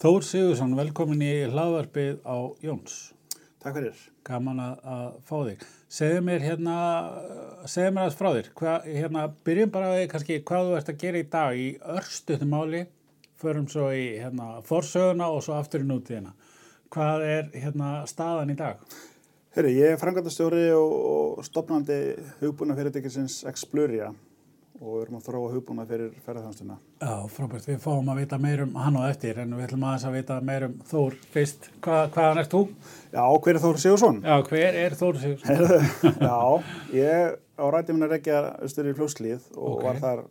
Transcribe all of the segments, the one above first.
Þór Sigursson, velkomin í hlaðvarpið á Jóns. Takk fyrir. Gaman að, að fá þig. Segðu mér hérna, segðu mér aðeins frá þér. Hva, hérna, byrjum bara að kannski hvað þú ert að gera í dag í örstuðum máli, förum svo í hérna, forsöguna og svo aftur í nútíðina. Hvað er hérna, staðan í dag? Herri, ég er frangatastjóri og, og stopnandi hugbúna fyrirtækisins Expluria og við erum að þróa hugbúna fyrir ferðarþjónstuna. Já, frábært. Við fáum að vita meirum hann og eftir en við ætlum aðeins að vita meirum Þór fyrst. Hva, hvaðan ert þú? Já, hver er Þór Sigursson? Já, hver er Þór Sigursson? Já, ég á rætti minna rekja austur í fljóslíð og Ok. var þar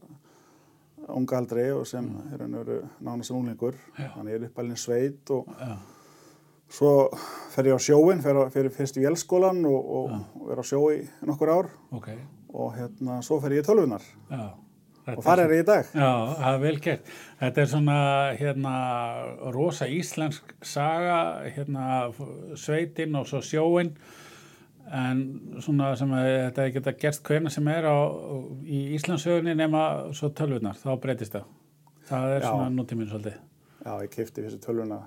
unga aldrei og sem er hann eru nánast sem unglingur. Þannig ég er uppalinn sveit og Já, svo fer ég á sjóin, fer, fer fyrst í vélskólan og, og, og er á sjó í nokkur ár ok. Og hérna svo fer ég í tölvunar Já. Og þar er ég í dag. Já, það er vel gert. Þetta er svona hérna rosa íslensk saga, hérna sveitin og svo sjóin en svona sem að þetta geta gerst hvernig sem er á, í Íslandsögunni nema svo tölvunar, þá breytist það. Það er Já. svona nútíminn svolítið. Já, ég kefti fyrstu tölvuna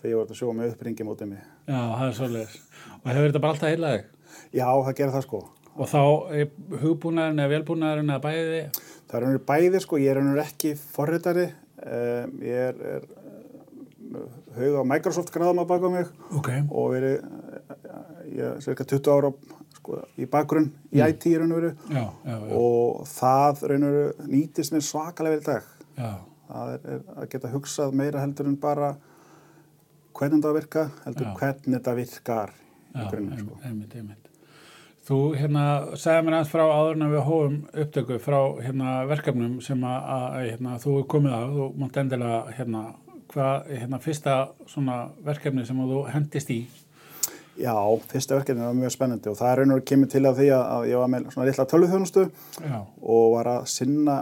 þegar ég var að sjóa með uppringi mótið mig. Já, það er svolítið. Og hefur þetta bara alltaf heilað þig? Já, það gerir það sko. Og þá er hugbúnaðurinn eða velbúnaðurinn eða bæði? Það er einhver bæði sko, ég er einhver ekki forritari, um, ég er, er uh, haug á Microsoft gráðum að baka mig Ok. og verið, ég er cirka 20 ára sko, í bakgrunn í IT í raun og veru og það raun og veru nýtist mér svakalega vel í dag. já. Það er, er að geta hugsað meira heldur en bara hvernig þetta virka, heldur Já. hvernig þetta virkar í einmitt, sko. einmitt, einmitt. Þú hérna sagði mér aðeins frá áður en að við hófum upptöku frá hérna verkefnum sem að, að hérna, þú er komið að, þú mátt endilega hérna, hvað hérna fyrsta svona verkefni sem þú hendist í. Já, fyrsta verkefni var mjög spennandi og það er raun og kemur til af því að, að ég var með svona litla tölvuþjónustu Já, og var að sinna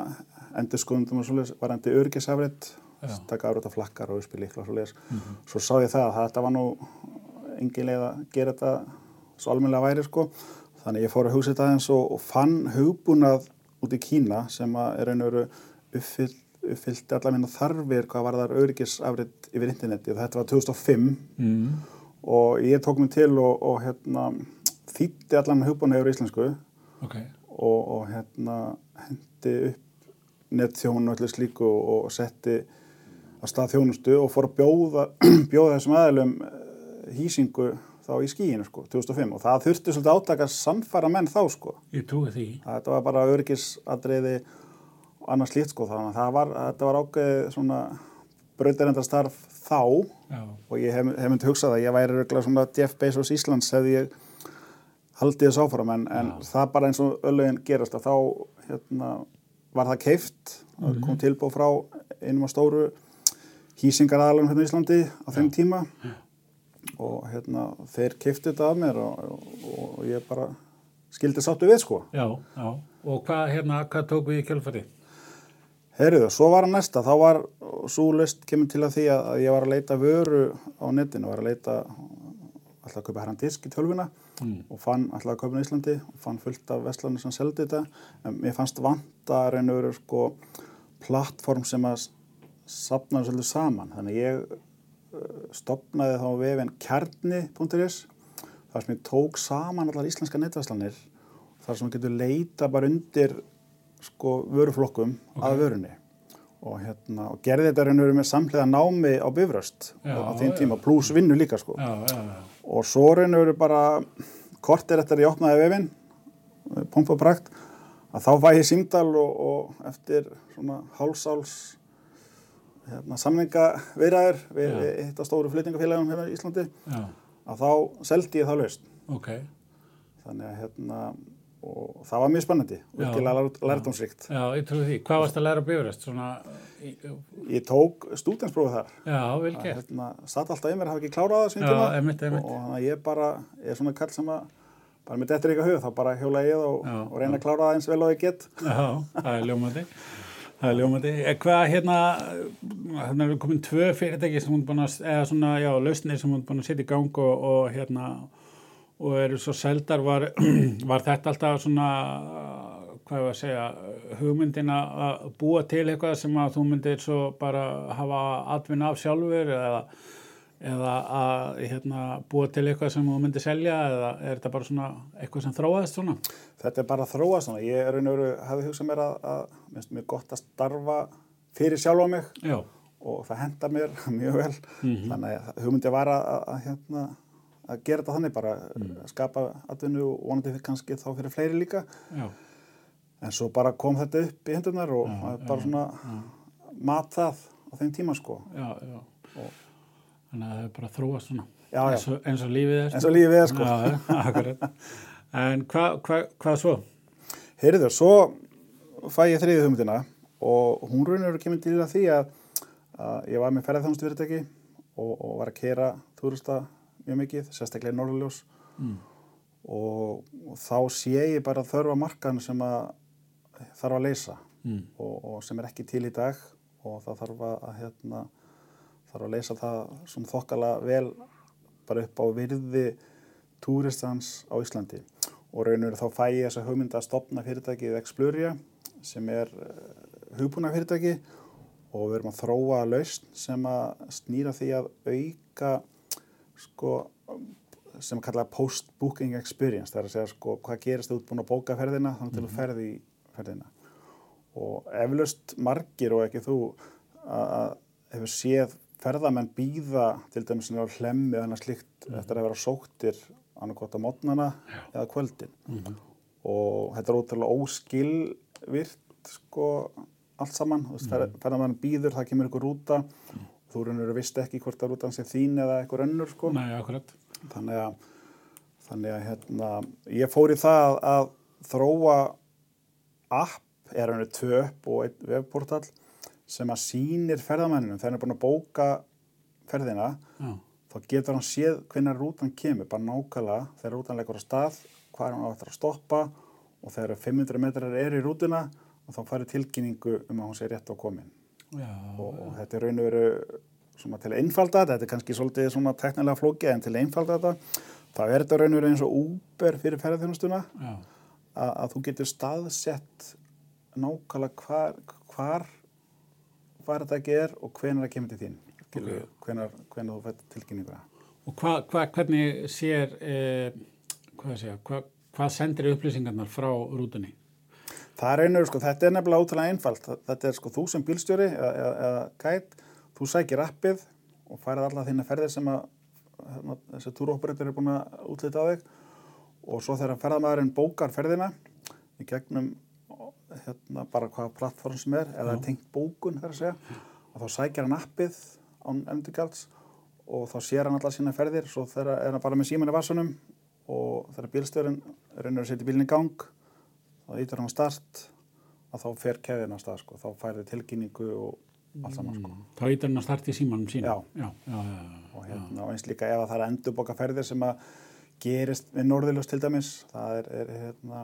endur skoðundum og svoleiðis, var endi örgisafrætt, Já. taka árið á flakkar og uppspil líkla og svoleiðis. Svo sá ég það að þetta var nú engin leið að gera þetta svo almennilega væri sko. Þannig ég fór að hugsa þetta aðeins og, og fann hugbúnað út í Kína sem er veru uppfyllt, uppfyllt allar minna þarfir hvað var þar örgisafrætt yfir interneti. Og þetta var 2005 mm. og ég tók mig til og, og hérna, þýtti allan hugbúnað yfir íslensku. Ok, og, og hérna hendi upp netþjónu og allir slíku og, setti að stað þjónustu og fór að bjóða, bjóða þessum aðeilum hýsingu þá í skíinu sko, 2005 og það þurfti svolítið átaka að sannfæra menn þá sko. ég trúi því. Þetta var bara örgisadriði og annars slíkt sko, þannig að það var, þetta var ákveðið svona brautarendastarf þá. Já, og ég hef, hef myndi hugsað að ég væri regla svona Jeff Bezos Íslands hefði ég haldið þess áfram en, en það bara eins og öllugin gerast að þá hérna, var það keift það kom tilbúð frá einum af stóru hýsingaraðalum hérna í Íslandi á þeim tíma og hérna þeir keiftu þetta af mér og, og, og ég bara skildi sáttu við sko já, já. Og hvað hérna, hvað tók við í kjölfari? Heyriðu, svo var að næsta, þá var svo löst kemur til að því að ég var að leita vöru á netinu, var að leita alltaf að kaupa herran disk í tölvuna Mm. og fann alltaf að kaupa í Íslandi og fann fullt af vestlanu sem seldi þetta en mér fannst vanta veru sko plattform sem að sapna svolítið saman þannig ég stopnaði þá vefin kjarni.is þar sem ég tók saman allar íslenska netvæslanir þar sem maður getur leita bara undir sko vöruflokkum að vörunni. Og hérna og gerði þetta raun og veru með samhliða námi á bifröst Já, á þeim tíma pluss vinnu líka sko. Já, já, já. og svo raun og veru bara kortir eftir að ég opnaði vefinn pompa og prakt að þá fæ ég símdal og, og eftir svona hálsáls hérna, samninga viðræður við eitt af stóru flyttingafélagum hérna í Íslandi Já, að þá seldi ég það laust ok. þannig að hérna og það var mjög spennandi og Já. virkilega lær- lærdómsríkt Já, ég trúi því. Hvað varst að læra bifröst? Svona, ég tók stúdensprófið þar já, vel gert. hérna, satt alltaf mér, hafa ekki klárað það Já, tíma einmitt, einmitt. og þannig að ég bara er svona kall sem að bara með dettur ykkar hug, þá bara hjóla ég og, og reyna að klára það eins vel og ég get Já, það er ljómandi. Það er ljómandi. Eh, Hvað hérna, hérna er komin tvö fyrirtæki sem hún búin að, eða svona, já, lausnir sem hún búin að setja í gang og, og hérna, og eru svo seldar, var, var þetta alltaf svona, hvað var að segja, hugmyndin að búa til eitthvað sem að þú myndir svo bara hafa atvinna af sjálfur eða, eða að hérna, búa til eitthvað sem þú myndir selja eða er þetta bara svona eitthvað sem þróaðist svona? Þetta er bara að þróa svona. Ég er og veru, hafi hugsað mér að, að minnst mér gott að starfa fyrir sjálf á mig Já, og það henda mér mjög vel. Mhm. Þannig að hugmyndi var að, að, hérna, að gera þetta þannig bara, mm. skapa atvinnu og vonandi fyrir kannski þá fyrir fleiri líka. já, En svo bara kom þetta upp í hendunar og Já, bara svona mat það á þeim tíma sko. já, já. Þannig að það er bara þróast svona. Já, já. Eins og, eins og lífið er. eins og lífið er sko. Já. En hvað hva, hva svo? Heyrðu, svo fæ ég þriðið hugmyndina og hún raunir eru kemur til því að, að ég var með ferðarþjónustu fyrirtæki og, og var að kera túrista mjög mikið, sérstaklega í Norðurljós Mm. og, og þá sé ég bara þörfa markan sem að þarf að leysa Mm. og, og sem er ekki til í dag og það þarf að hérna, þarf að leysa það svona þokkala vel bara upp á virði túristans á Íslandi. Og raunur þá fæ ég þessa hugmynd að stopna fyrirtækið Expluria sem er uh, hugbúna fyrirtæki og við erum að þróa lausn sem að snýra því að auka sko sem að kalla post-booking experience það er að segja sko hvað gerist þú búin að bóka ferðina þannig til þú ferði í ferðina. Og eflaust margir og ekki þú að að hefur séð ferðamenn býða til dæmis sem er á hlemmi eða annað slíkt eftir að vera sóttir annarkot á mótnana eða kvöldin. Og þetta er ótrúlega óskilvirt sko allt saman, þú veist, ferð, ferðamenn býður það kemur ykkur rúta. Þú raunir að vist ekki hvort að rútan sé þín eða eitthvað önnur sko. Nei, akkurat. þannig að, þannig að hérna, ég fór í það að, að þróa app, er hann tvö upp og einn webportal sem að sýnir ferðamenninu þegar hann er búin að bóka ferðina Já, þá getur hann séð hvernig rútan kemur bara nákvæmlega þegar rútan leikur á stað hvað er hann á eftir að stoppa og þegar 500 metrar eru í rútuna og þá færi tilkynningu um að hún sé rétt á komin. Já, og, og þetta er raun og veru til að einfalda þetta, þetta er kannski svolítið svona teknilega flókið en til að einfalda þetta þá er þetta raun og veru eins og Uber fyrir ferðarþjónustuna að þú getur staðsett nákvæmlega hvar, hvar hvar þetta ekki er og hvenar það kemur til þín okay. hvenar, hvenar þú fætt tilkynninguna Og hvað, hva, hvernig sér, eh, hvað að segja, hvað, hvað sendir upplýsingarnar frá rútunni? Það er einhverju, sko, þetta er nefnilega ótrúlega einfalt. Þetta er sko þú sem bílstjóri eða, eða, eða gæt, þú sækir appið og færið alla þína ferðir sem að hérna, þessi túróperator er búin að útlita á þig og svo þegar ferðamæðurinn bókar ferðina í gegnum hérna, bara hvaða plattform sem er eða tengt bókun þar að segja og þá sækir hann appið án endurgjalds og þá sér hann alla sína ferðir svo þegar er hann bara með síman í vassunum og þegar bílstjórin reynir að setja bílinn í gang þá ítur hann á start að þá fer keðin á stað sko, þá færði tilkynningu og allt saman sko. Þá ítar hann að starta í símanum sínum? Já. Já, já, já, og, hérna, eins líka ef að það er endurboka ferðir sem að gerist við Norðurljós til dæmis það er, er hérna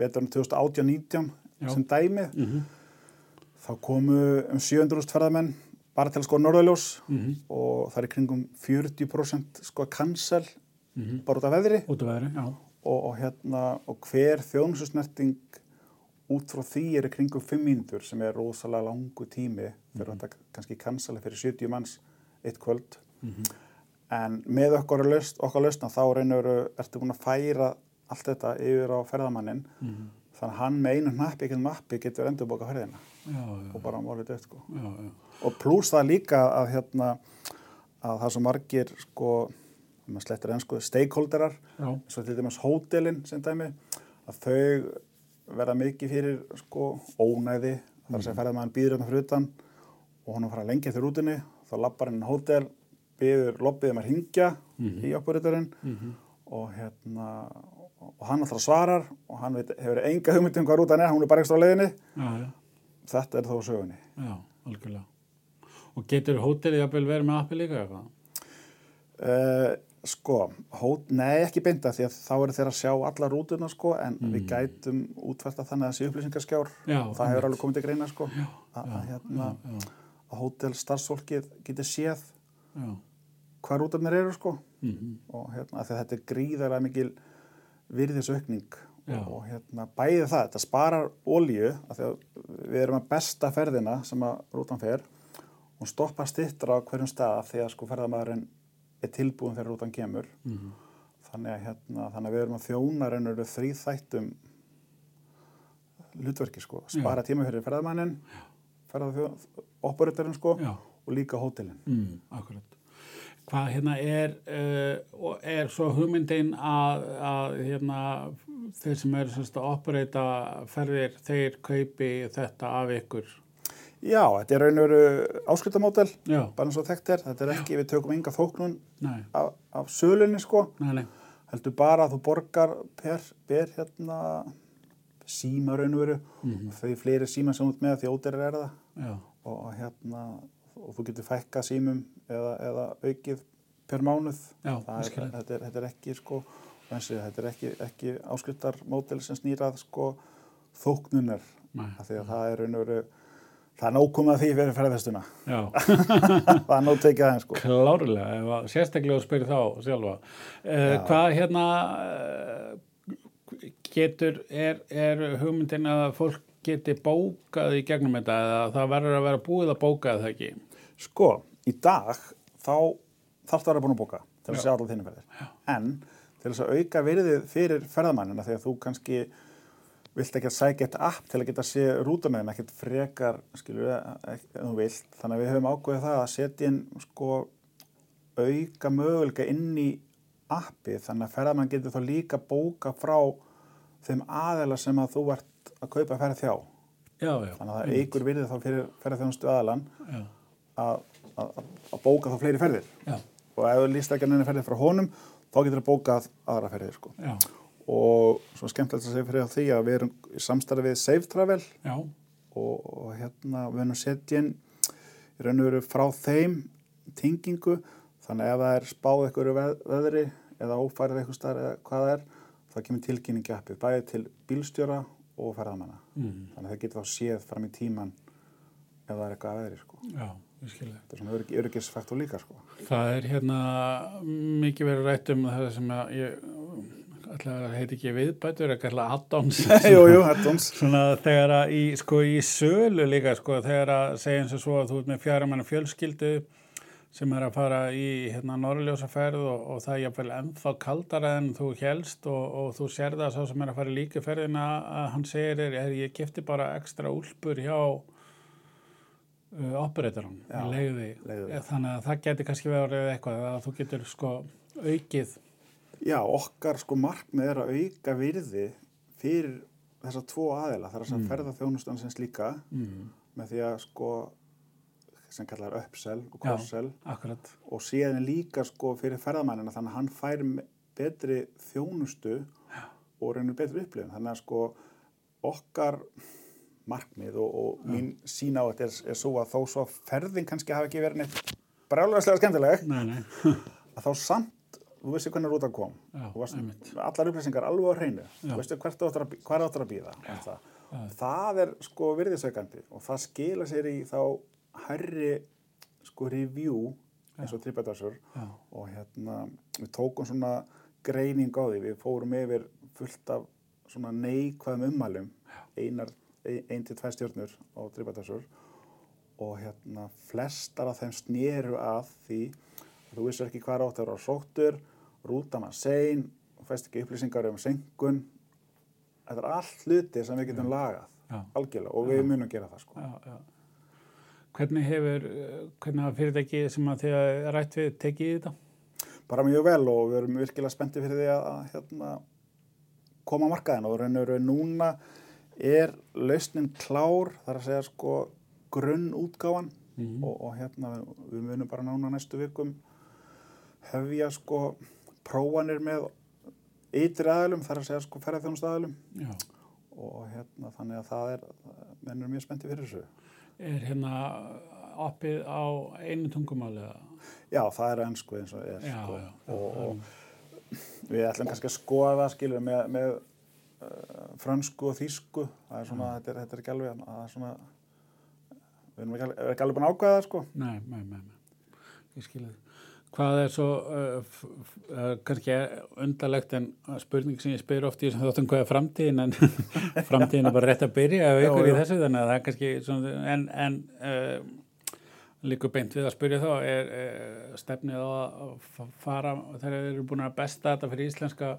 veturinn 2018-19 Já. sem dæmi Mhm, þá komu um 700.000 ferðamenn bara til að skoða Norðurljós mhm, og það er kringum 40% sko cancel mhm. bara út af veðri Út af veðri, já. og, og, hérna, og hver þjónususnerting út frá því er kringum 5 mínútur sem er rosalega langu tími fyrir þetta kannski cancela fyrir 70 manns eitt kvöld Mhm. en með okkar lausn, okkar lausna þá reynur ertu búin að færa allt þetta yfir á ferðamannin Mhm. þannig að hann með einu hnappi, ekki mappi getur endurbóka ferðina Já, já, og bara málið dött sko. og pluss það líka að hérna að það er svo margir sko, maður slettir ennsku stakeholderar Já, svo til dæmis hótelin sem dæmi að þau verða mikið fyrir sko ónæði þar að segja ferðamaðan býður hérna fyrir utan og hann fara lengi eftir rútunni. Þá lappar hann hótel, býður lobbið um að hringja í operatorinn mhm, og hérna og hann alltaf svarar og hann veit, hefur enga hugmynd um hvað rútan er, hún er bara ekstra á leiðinni. Já, já, þetta er þó sögunni. Já, algjörlega. Og getur hótelið jafnvel verið með appi líka eitthvað? Uh, sko, hót, nei ekki beinta því að þá eru þeir að sjá alla rútuna sko en við gætum útverta þannig að sé upplýsingarskjár Já, og það hefur alveg komið til greina sko að, að, hérna, að hótel starfsfólkið getur séð hvað rútarnir eru sko. Mhm, og hérna að þetta er gríðarlega mikil virðisaukning Já. og, og hérna bæði það, þetta sparar því að við erum að besta ferðina sem að rútan fer og stoppa stittra á hverjum stað af því að sko ferðamæðurinn er tilbúin þegar rútan kemur Mhm. þannig að hérna, þannig að við erum að þjóna reynur þrý þættum hlutverki sko, spara tíma fyrir ferðamænin ferða operatorinn sko Já. og líka hótelin Mm, akkurat. Hvað hérna er, uh, er svo hugmyndin að, að hérna, þeir sem eru semst að operata ferðir, þeir kaupi þetta af ykkur? Já, þetta er raun og veru áskriftamódel Já, bara eins og þekkt er, þetta er ekki, við tökum enga þóknun af, af sölunni sko. Nei, nei, heldur bara að þú borgar per, ber hérna síma raun og veru. Mhm. og þau fleiri síma sem út með því ódærir er það. Já, og hérna og þú getur fækka símum eða, eða aukið per mánuð. Já, er, þetta, er, þetta er ekki sko þessi, þetta er ekki, ekki áskriftarmódel sem snýrað sko þóknunar því að það er veru það er að því fyrir ferðarfestuna já, það er nóg tekið aðeins sko. Klárlega, ef að sérstaklega spyrir þá sjálfa. Uh, hvað hérna uh, getur, er, er hugmyndin að fólk geti bókað í gegnum þetta eða það verður að vera búið að bóka það ekki? Sko, í dag þá þarf það að vera búin að bóka til að Já. sjá allar þínu ferðir. En til þess að auka virðið fyrir ferðamannina þegar þú kannski vilt ekki að sækja eitt app til að geta að sé rútuna en ekkert frekar, skilur við, ef þú vilt. Þannig að við höfum ákveðið það að setja inn sko auka möguleika inn í appi þannig að ferðamann getur þá líka bóka frá þeim aðeila sem að þú ert að kaupa ferð þjá. Já, já. Þannig að það eigur virðið þá fyrir ferðarþjónustu aðalan Já, að, bóka þá fleiri ferðir. Já, og ef þú líst ekki að neina ferðir frá honum þá getur það bókað aðra ferðir sko. og svo skemmtilegt að segja fyrir því að við erum í samstarfi við Safe Travel. Og, og hérna við erum setja inn í raun og veru frá þeim tengingu. Þannig að ef það er spáð eitthvað veð, veðri eða ófærið eitthvað starf eða hvað það er þá kemur tilkynningi appið bæði til bílstjóra og ferðamanna. Mm, þannig að það getur þá séð fram í tíman ef það er eitthvað að veðri sko. Þetta er svona örygg, öryggisfaktor líka sko. Það er hérna mikið verið rætt um það sem að ég ætla að heiti ekki viðbætur, ekki ætla add-ons. jú, jú, hættums Svona þegar að í, sko, í sölu líka, sko, þegar að segja eins og svo að þú ert með fjara manna fjölskyldu sem er að fara í hérna norrljósaferð og, og það er jafnvel ennþá kaldara en þú helst og, og þú sér það svo sem er að fara í líka ferðina að hann segir er, ég kefti bara ekstra úlpur hjá uh, operatorum, Já, leiði. leigðu. Þannig að það geti kannski verið eitthvað að þú getur sko aukið. Já, okkar sko markmið er að auka virði fyrir þessa tvo aðila, þar að mm. ferða þjónustan sem slíka Mm, með því að sko sem kallar upsell og Já. cross-sell akkurat. og síðan líka sko fyrir ferðamannina þannig að hann fær betri þjónustu og reynir betri upplifun þannig að sko okkar markmið og, og mín sín á þetta er, er svo að þó svo að ferðin kannski hafi ekki verið neitt brjálæðislega skemmtileg Nei, nei. að þá samt, þú veist hvernig rútan kom. Já, varst allar upplýsingar alveg á hreinu. Þú veistu hvert áttur að, að býða það. það er sko virðisveikandi og það skila sér í þá herri sko review eins og Já. og hérna við tókum svona greining á því. Við fórum yfir fullt af svona neikvæðum ummælum. Einar, ein, til tvær stjórnur á TripAdvisor og hérna flestar af þeim snéru að því að þú vissir ekki hvað átt að vera sóttur, rútan að sein, fæst ekki upplýsingar um senkun. Þetta er allt hluti sem við getum lagað, Já. algjörlega, og við munum gera það sko. Já, já. Hvernig hefur, hvernig hafa fyrirtæki sem að þið að rætt við tekið í þetta? Bara mjög vel og við erum virkilega spenntið fyrir því að, að hérna, koma á markaðin og raun og raun núna er lausnin klár, þar að segja sko grunn útgáfan Mhm. og, og hérna við munum bara núna næstu vikum hefja sko prófanir með ytri aðilum, þar að segja sko ferðarþjónust aðilum Já. og hérna þannig að það er, menn er mjög spenntið fyrir þessu. Er hérna oppið á einu tungumáli? eða? Já, það er ennsku eins og er Já, sko. já, já, og, og við ætlum kannski að skoða skilur með, með uh, frönsku og þýsku. Það er svona, þetta, er, þetta er ekki alveg það er svona við erum ekki alveg, er ekki alveg búin að ákvæða það sko. Nei, nei, nei, nei. Ég skilja þið. Hvað er svo uh, uh, kannski undarlegt en spurning sem ég spyr oft í þáttum hvað er framtíðin? En framtíðin er bara rétt að byrja af ykkur í þessu þannig að það er kannski svona, en, en uh, líka beint við að spyrja þá er stefnið á að fara þegar þeir eru búin að besta þetta fyrir íslenska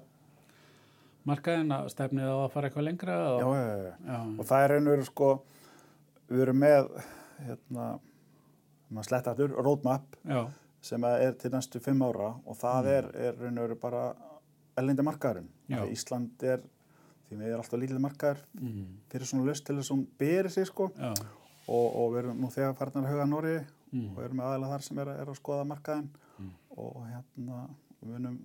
markaðin að stefnið á að fara eitthvað lengra og, já, já, já. já, og það er einhverju sko við erum með hérna, maður sletta aftur, roadmap já, sem er til næstu fimm ára og það er, er einhverju bara ellendi markaðurinn. Ísland er, því við erum alltaf lítið markaður mm, fyrir svona lust til þess að hún beri sig sko. Og, og við erum nú þegar farnar að huga Nóri mm, og erum með aðeila þar sem er, er að skoða markaðin Mm. og hérna við munum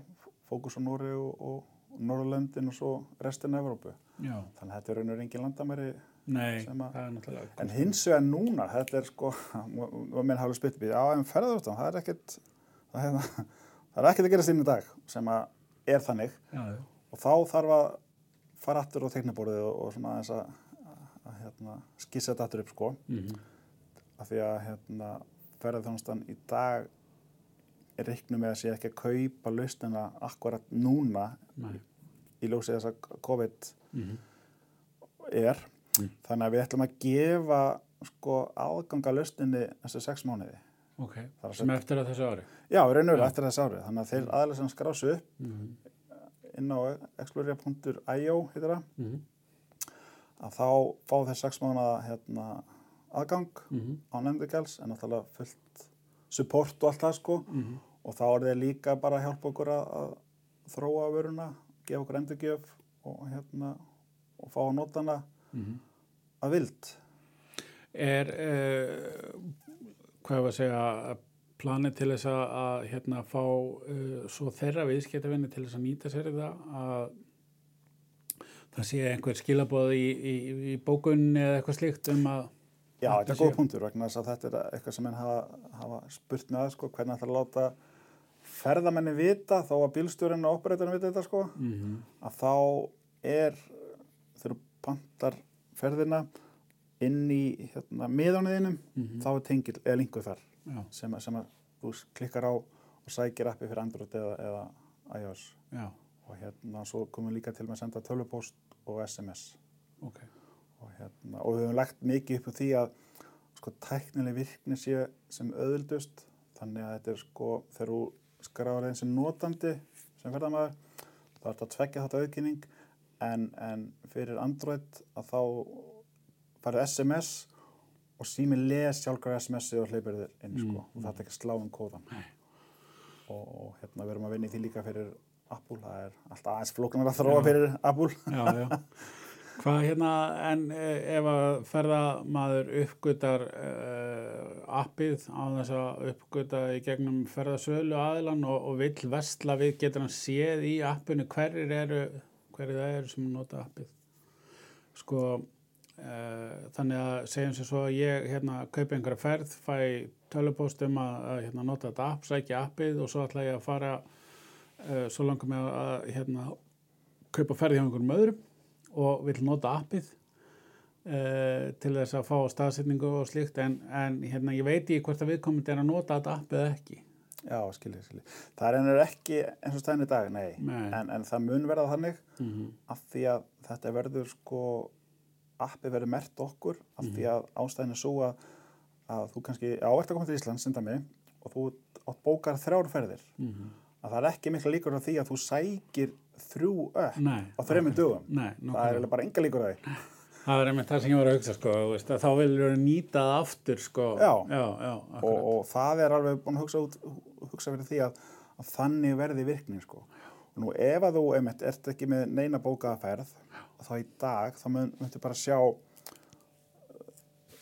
fókus á Nóri og, og Norrlöndin og svo restin af Evrópu. Já, þannig að þetta er raunur engin landamæri nei, Sem að- það er náttúrulega En hins vegar núna, þetta er sko, og minn hafði spyrt býð, já, en ferðarústan, það er ekkert, það, hefna, það er ekkert að gerast inn í dag sem að er þannig. Já, já, og þá þarf að fara aftur á teiknaborðið og, og svona aðeins að, að, hérna, skissa þetta aftur upp sko, mhm, af því að hérna, ferðarþjónustan í dag reiknum með að sé ekki að kaupa lausnina akkurat núna nei, í ljósi þess að COVID mhm, er, Mm. þannig að við ætlum að gefa sko aðganga lausninni þessu sex mánuði. ok, Það er sem eftir að þessu ári? Já, raunverulega Já. eftir þess árið. Þannig að þeir aðalega sem skrá sig upp mhm, inn á exploria.io mhm, að þá fá þeir sex mánuða hérna, aðgang mhm, á nefndugjáls en náttúrulega fullt support og allt það sko mhm, og þá er þeir líka bara að hjálpa okkur að, að þróa vöruna, gefa okkur endurgjöf og hérna og fá að nota hana mhm. að vild. Er, uh, hvað var að segja, planið til þess að, að hérna, fá uh, svo þeirra viðskiptavinni til þess að nýta sér þetta að það sé einhver skilabóð í, í, í bókunni eða eitthvað slíkt um að Já, Þetta er góð punktur vegna þess að þetta er eitthvað sem henn hafa, hafa spurt með sko, hvernig ætlar að láta ferðamenni vita þó að bílstjórinn og operatorinn vita þetta sko, mm að þá er þegar þú pantar ferðina inn í hérna, miðániðinum, Mhm. þá er tengil eða linkuð þar já, sem, að- sem að þú klikkar á og sækir appi fyrir Android eða, eða iOS. Já, og hérna svo komum við líka til með að senda tölvupost og SMS ok og, hérna, og við höfum lagt mikið upp úr því að sko tæknileg virkni sé sem auðvildust þannig að þetta er sko þegar þú skráður einn sem notandi sem ferðamaður þá er þetta tvekja þetta auðkynning en, en fyrir Android að þá farið SMS og sími les sjálfkvæður SMS-ið og hleypir þér inn sko Mm, og það er ekki að slá um kóðan og, og hérna við erum að vinna í því líka fyrir Apple, það er alltaf aðeins flóknar að þróa Já. fyrir Apple. Já, já. Hvað hérna, en eh, ef að ferðamaður uppgötar uh, appið á þess að uppgöta í gegnum ferðasölu aðilan og, og vill vestla við, getur hann séð í appinu hverjir eru, hverjir það eru sem nota appið. Sko, uh, þannig að segjum sér svo að ég hérna kaupi einhverja ferð, fæ tölupóst um að, að hérna, nota þetta app, sækja appið og svo ætla ég að fara uh, svo langar mig að, hérna, kaupa ferð hjá einhverjum öðrum og vil nota appið uh, til þess að fá staðsetningu og slíkt en, en hérna, ég veit ekki hvort að viðkomandi er að nota þetta appið eða ekki. Já, skiljið, skiljið. Það er ennur ekki eins og stæðin í dag, nei. Nei. En, en það mun verða þannig Mm -hmm. af því að þetta verður sko, appi verður mert okkur af því að ástæðin er svo að, að þú kannski ávært að koma til Íslands, senda mig, og þú bókar þrjár ferðir. Að það er ekki mikla líkur á því að þú sækir þrjú Nei. á þreymur dögum. Nei, Það er bara enga líkur á því. Það er einmitt það sem ég var að hugsa, sko, veist, að þá viljur við nýta það aftur, sko. Já. Já, já, Og, og það er alveg búin að hugsa, út, hugsa fyrir því að, að þannig verði virkning sko. Og nú ef að þú einmitt ert ekki með neina bókaða ferð, þá í dag þá myndir bara sjá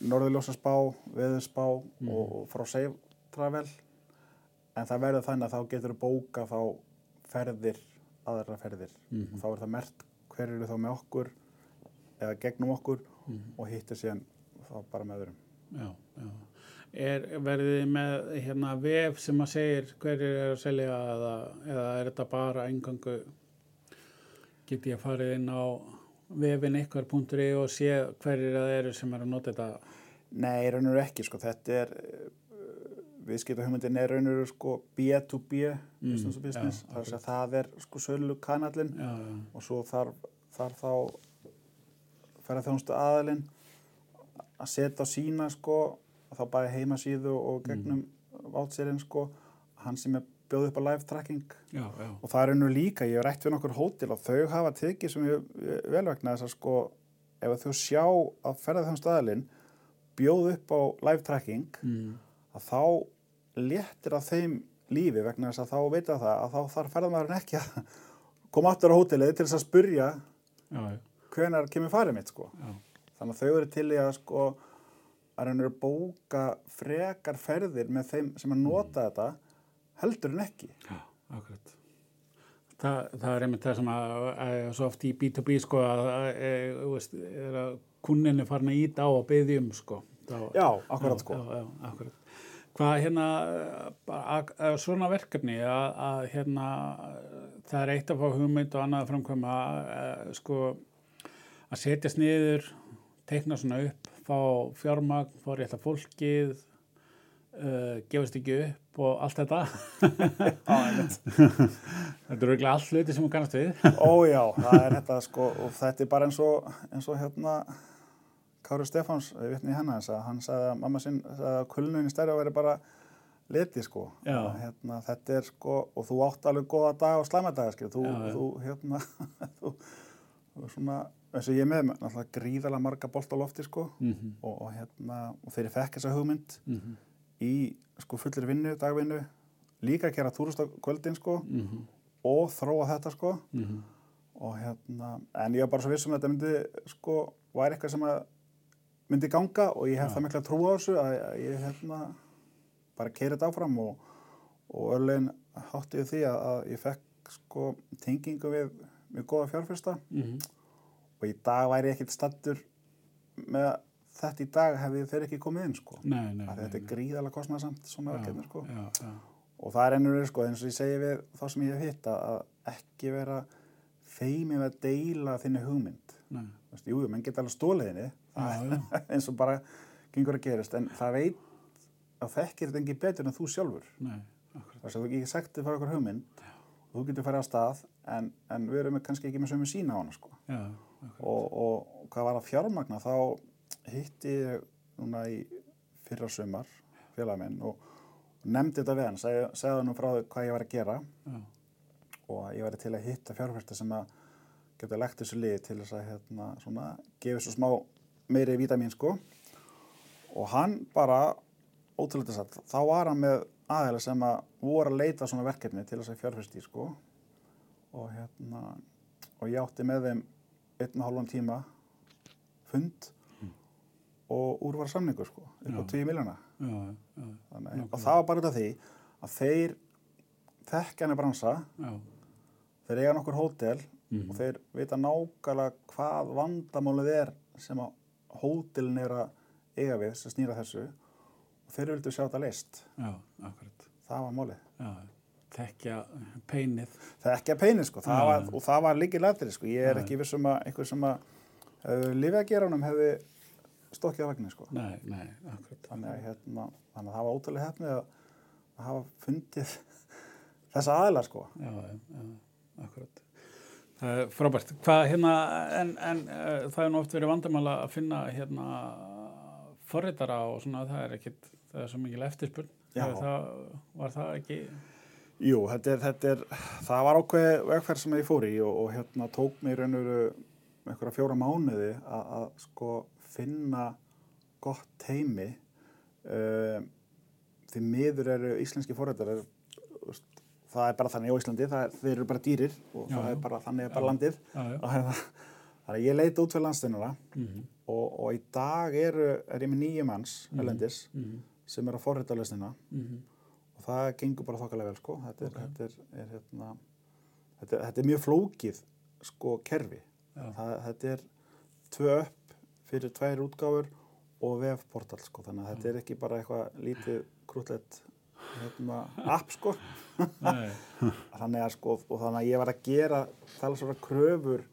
norðurljósaspá, veðurspá og, og frá Save Travel en það verður þannig að þá getur bóka þá ferðir, aðra ferðir og þá er það mert hver eru þá með okkur eða gegnum okkur og hittir síðan þá bara með öðrum. Já, já. Er, verðið með hérna vef sem að segir hverjir er að selja eða, eða er þetta bara engangu get ég farið inn á vefin ykkar.ri og sé hverjir það eru sem er að nota þetta? Nei, raun og ekki, sko, þetta er, viðskiptahugmyndin er raun og veru sko B2B business to business, já, það er að það er sko sölu kanallin já, já, og svo þarf, þarf þá ferða þjónustu aðalinn að setja á sína sko þá bæði heimasíðu og gegnum mm. voucherinn sko. Hann sem er bjóð upp á live tracking. Og það er einu líka, ég hef rætt við nokkur hótel og þau hafa tekið sem ég ég vel vegna þess að sko ef þau sjá að ferða þjónustu aðalinn bjóð upp á live tracking mm, að þá léttir að þeim lífi vegna þess að þá veit að það að þá þarf ferðamæðurinn ekki að koma aftur á hótelið til þess að spurja já, já, hvenar kemur farið mitt sko. já, Þannig að þau eru til í að sko að reynir að bóka frekar ferðir með þeim sem að nota þetta heldur en ekki. já, akkurat. Það, það er einmitt það sem að, að svo oft í B2B sko að, að, er að kunninni farin að íta á að byggja um sko. Þá, Já, akkurat sko. Já, já, akkurat. Hvað hérna, að, að svona verkefni að, að hérna, það er eitt að fá hugmynd og annað að framkvæma að, sko, að setjast niður, teikna svona upp, fá fjármagn, fá rétta fólkið, uh, gefast ekki upp og allt þetta. Þetta eru ekki allt hluti sem þú kannast við. Ó já, það er þetta sko og þetta er bara eins og, eins og hérna Kári Stefáns, vitni í hennar þess að hann sagði að mamma sinn sagði að kulnunin stærri að vera bara liti sko. Hérna, þetta er sko, og þú átt alveg góða dag og slæma dag, skil, þú, Já, þú hérna, þú, þú svona, eins og ég með, náttúrulega gríðalega marga bolt á lofti sko. Mm og, og hérna, og ég fekk þessa hugmynd -hmm. í sko fullir vinnu, dagvinnu, líka að gera túrust á kvöldin sko. Mm -hmm. og þróa þetta sko. Mm og hérna, en ég var bara svo vissum að þetta myndi sko, væri eitthvað sem að myndi ganga og ég hef það mikla trú á þessu að, ég hérna bara keiri þetta áfram og, og örlegin hátti við því að, að ég fekk sko tengingu við, við góða fjárfyrsta -hmm. og í dag væri ég ekkert stattur með þetta í dag hefði þeir ekki komið inn sko. Nei, nei, nei, þetta er gríðalega kostnæðsamt svona verkefni sko. Já, já, og það er ennur sko eins og ég segi við þá sem ég hef hitt að ekki vera feimið að deila þinni hugmynd. Veist, jú, menn geta alveg stóliðinni eins og bara gengur að gerast. En það veit að þekkir þetta engin betur en þú sjálfur. Nei, þess að þú ekki sagt þið fara okkur hugmynd. Og þú getur farið á stað en, en við erum kannski ekki með sömu sína á hana sko. Já, og, og, og hvað var að fjármagna þá hitti ég núna í fyrra sumar félag minn og, og nefndi þetta við hann seg, segði hann frá því hvað ég var að gera Já, og ég væri til að hitta fjárfæsta sem að geta lagt þessu lið til þess að hérna, svona, gefa svo smá meiri vítamín sko. Og hann bara ótrúlega satt, þá var hann með aðeila sem að voru að leita svona verkefni til þess að fjárfæsti sko. Og hérna og ég átti með þeim einn og hálfan tíma fund og úr var samningur sko upp á Já. 10 miljóna já, já, Þannig, og það var bara af því að þeir þekkja henni bransa. Já, þeir eiga nokkur hótel Mhm. og þeir vita nákvæmlega hvað vandamálið er sem að hótelin er að eiga við sem snýra þessu og þeir vildu sjá þetta leist já, akkurat. það var málið Já, tekja peinið. það er ekki að peini sko það var, og það var líkið lættir sko ég er ekki vissum að einhver sem að uh, lifið að gera honum hefði stokkið á vagnin sko Nei, nei, akkurat. þannig að, hérna, þannig að það var ótrúlega hefnið að, hafa fundið þessa aðila sko já, já, akkurat. Það er frábært. Hvað hérna, en, en uh, það er nú oft verið vandamála að finna hérna forritara og svona, það er ekkit, það er svo mikil eftirspurn. Já. Það, var það ekki, Jú, þetta er, þetta er, það var ákveði vegferð sem ég fór í og, og hérna tók mér veru einhverja fjóra mánuði að, sko finna gott heimi uh, því miður eru íslenski fórhættar það er bara þannig á Íslandi, er, þeir eru bara dýrir og Já, það er bara þannig er bara landið. Já, og hérna, þannig að ég leita út fyrir landsteinuna mhm, og, og í dag eru, er ég með nýju manns Mhm. erlendis mhm, sem er að forrita lausnina mhm, og það gengur bara þokkalega vel sko. þetta, er, þetta, er, hérna, þetta, þetta er mjög flókið sko, kerfi. Það, þetta er tvö upp fyrir tvær útgáfur og vefportal sko. þannig að þetta er ekki bara eitthvað lítið krútlegt hérna, app sko. þannig að sko, og þannig að ég var að gera þess að kröfur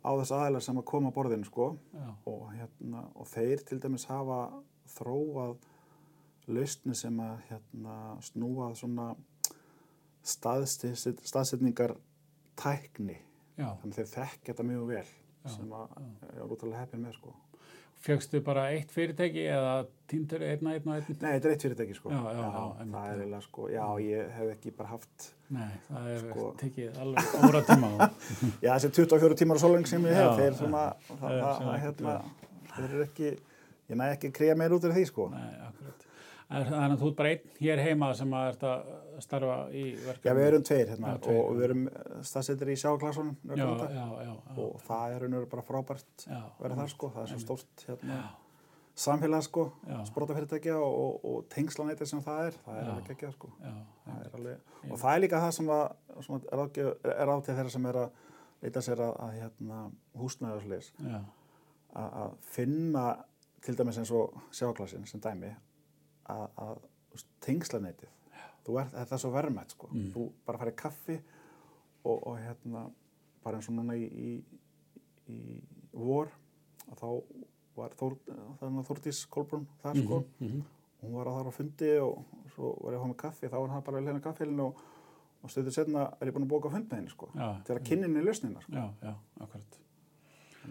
á þess aðeinar sem að koma á borðinu sko. Og, hérna, og þeir til dæmis hafa þróað lausni sem að hérna, snúa svona staðset- staðsetningar tækni já. þannig að þeir þekk þetta mjög vel Já, sem að ég var útrúlega heppin með sko Fjöxtu bara eitt fyrirtæki eða týndur einn og einn og einn? Nei, þetta er eitt fyrirtæki sko Já, já, já, það er eiginlega sko, já, ég hef ekki bara haft Nei, það er Sko- tekið alveg óra tíma á. já, þessi 24 tímar á sóleng sem ég hef Já, þeir svona, það, það er það, það, hérna þeir eru ekki, ég næ ekki að krýja meir út af því sko Nei, akkurat. En Þannig að þú ert bara einn hér heima sem að ert að starfa í verkefni. Já, við erum tveir hérna Já, tveir, og, við erum staðsettir í sjáklasunum Já, já, já. já, og það er raunveru bara frábært vera þar sko, það er svo stórt hérna, samfélag sko, sprótafyrirtækja og, og, og tengslanæti sem það er, það er alveg ekki sko. já, Það er alveg, og það er líka það sem að, sem að er, ágjöf, á til þeirra sem er að leita sér að, að hérna, húsnæðarsleis að, finna til dæmis eins og sjáklasin sem dæmi að, tengslanætið er, þetta er svo verðmætt sko Mm. þú bara farið kaffi og, og hérna bara eins og núna í, í, í vor að þá var Þór, þannig að Þórdís Kolbrún þar sko mhm, hún var að þar á fundi og svo var ég að hafa með kaffi þá var hann bara að leina kaffilinu og, og stöðu setna er ég búin að bóka fund með henni sko já, til að kynna henni lausnina sko já, já, akkurat.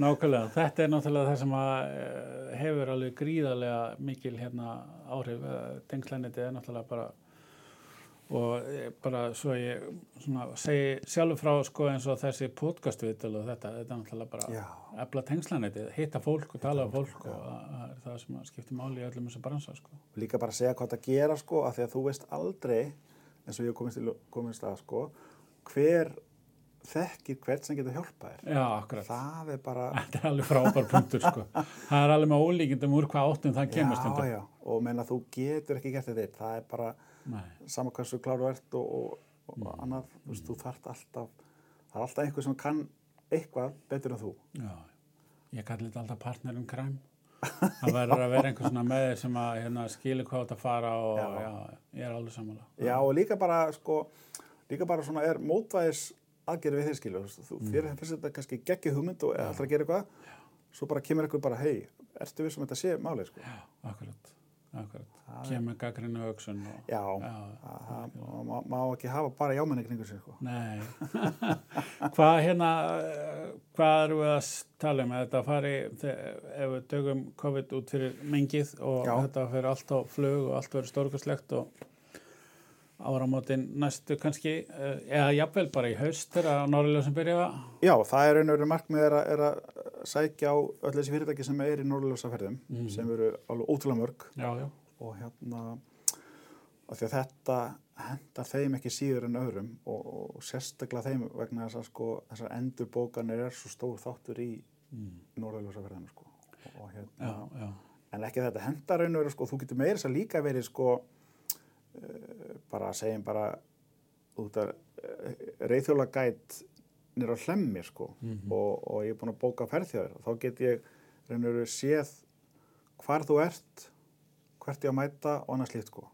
Nákvæmlega. Þetta er náttúrulega það sem að eh, hefur alveg gríðarlega mikil hérna áhrif. Tengslæniti er náttúrulega bara og eh, bara svo ég svona, segi sjálfur frá sko eins og þessi podcastvitul og þetta, þetta er náttúrulega bara já, efla tengslæniti, hitta fólk og tala um fólk og það er það sem skiptir máli í öllum þessu bransa sko. líka bara segja hvað það gera sko af því að þú veist aldrei eins og ég komist, í, komist að sko hver þekkir hvert sem getur hjálpað þér Já, akkurat. það er bara Þetta er alveg frábær punktur sko. Það er alveg með ólíkindum úr hvað áttum það kemur stundum. já, já, og meina þú getur ekki gert þetta það er bara Nei, sama hversu kláru ert og, og, og Mm. annað, þú veist, þú þarft alltaf það er alltaf einhver sem kann eitthvað betur en þú já. Ég kalli þetta alltaf partnerum kræm. Það verður að vera einhver svona með þér sem að hérna, skilu hvað þetta fara og já. Já. ég er alveg sammála. Já, og líka bara, sko, líka bara svona er mótvæðis aðgerið við þeir skilu. Þú, Mm. þér finnst þetta kannski geggi hugmynd og alltaf að gera eitthvað, svo bara kemur eitthvað bara, hei, ertu við sem þetta sé málið, sko? Já, akkurat. Akkurat. Kemur gaggrinu auksun og... Já, það má, má ekki hafa bara jámenni kringu sig, sko. Nei. hvað hérna, hvað eru við að tala um? Þetta fari, ef við dögum COVID út fyrir mengið og Já. þetta fyrir allt á flug og allt verður stórkastlegt og áramótin næstu kannski, eh, eða jafnvel bara í haust þegar Norrljóð sem byrja að Já, það er einhverju markmið er er að sækja á öll þessi fyrirtæki sem er í norðljósaferðum, Mhm. sem eru alveg ótrúlega mörg Já, já. og hérna af því að þetta hendar þeim ekki síður en öðrum og, og sérstaklega þeim vegna þess að sko þessar endurbókanir er svo stór þáttur í Mm. norðljósaferðinu sko og, og hérna, Já, já. en ekki þetta hendar og veru sko, þú getur meira þess að líka verið sko bara segjum bara út af uh, reyðhjólagæt nýra á hlemmi sko Mhm. og, og ég er búin að bóka ferðþjóður og þá get ég og veru séð hvar þú ert hvert ég að mæta og annað slíkt sko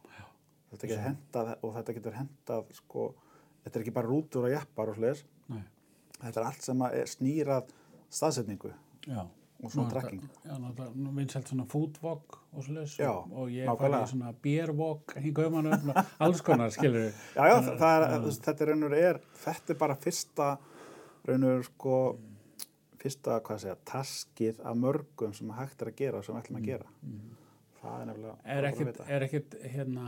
þetta getur hendað og þetta getur hendað sko, þetta er ekki bara rútur og jeppar og Nei. þetta er allt sem að er snýrað staðsetningu Já. Og svona trekking Já, náttúrulega vinsælt svona foodwalk og svo leys Já, og ég nákvæmlega. farið í svona beerwalk hingað um hann alls konar, skilur Já, já, það, það er, veist, þetta raun og veru er, þetta er bara fyrsta raun og veru sko, fyrsta, hvað segja, taskið af mörgum sem hægt er að gera og sem ætlum að gera. Það er nefnilega Er er ekkit hérna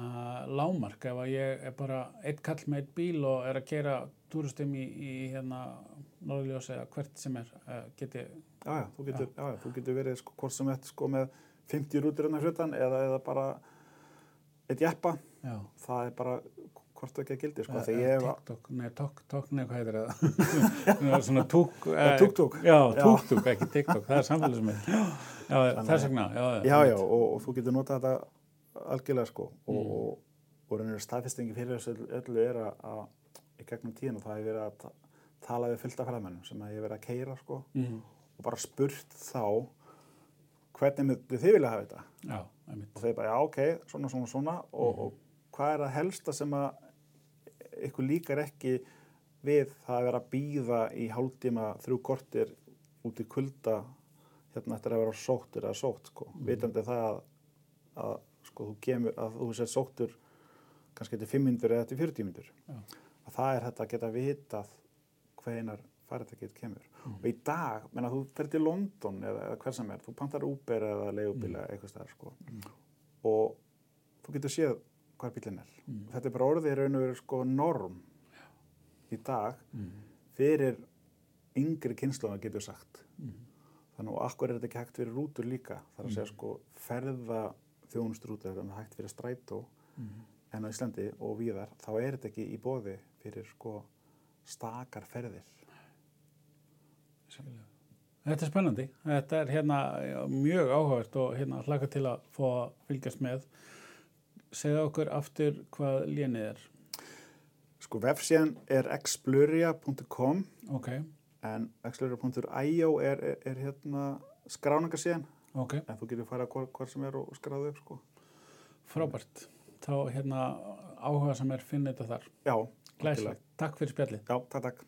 lámark ef að ég er bara eitt kall með eitt bíl og er að kera túristum í, í hérna Norðljós eða hvert sem er uh, geti, Já, já, þú getur, já. Já, þú getur verið sko, hvort sem þetta sko með 50 rútur innan hlutan eða, eða bara eitt jeppa, já það er bara hvort það ekki að gildi, sko, Eh, þegar eh, ég hef TikTok, nei, tok, tok, nei, hvað heitir það? svona tuk... eh, tuk-tuk. Já, Já. tuk-tuk, ekki TikTok, það er samfélagsmynd. Já, þess vegna, já, Já, já, og, og þú getur notað þetta algjörlega sko og, Mm. og, og raunir staðfestingi fyrir þessu öllu- er að, að í gegnum tíðan og það hefur verið að ta- tala við fylgta ferðamennum sem að ég verið að keira sko Mm. og bara spurt þá hvernig myndu þið vilja hafa þetta Já, og þeir bara, já, ok, svona, svona, svona og, Mhm. og hvað er það helsta sem að ykkur líkar ekki við það að vera að býða í hálftíma þrjú kortir út í kulda hérna eftir að vera sóttur eða sótt sko, Mhm. vitandi það að að sko þú kemur, að þú sér sóttur kannski eftir 5 minnur eða eftir 40 minnur Já. að það er þetta að geta vitað hvenar faratækið kemur. Og í dag, menna þú fer til London eða, eða hver sem er, þú pantar Uber eða leigubíla eitthvað staðar sko. Og þú getur séð hvað bílinn er. Þetta er bara orðið í raun og veru sko norm í dag fyrir yngri kynnslóðan getur sagt. Þannig og akkur er þetta ekki hægt fyrir rútur líka? Þar að segja sko ferða þjónustrútur þannig að hægt fyrir strætó en á Íslandi og víðar þá er þetta ekki í bóði fyrir sko stakar ferðir Skilja. Þetta er spennandi. Þetta er hérna mjög áhugavert og hérna hlaka til að fá að fylgjast með. Segja okkur aftur hvað lénið er. sko vefsíðan er exploria.com Ok, en exploria.io er, er, er hérna skráningarsíðan ok, en þú getur farið hvar, hvar sem er og skráðu upp sko frábært. Þá hérna áhuga sem er finnið þetta þar. já, Glæsilegt. Takk fyrir spjallið. já, takk takk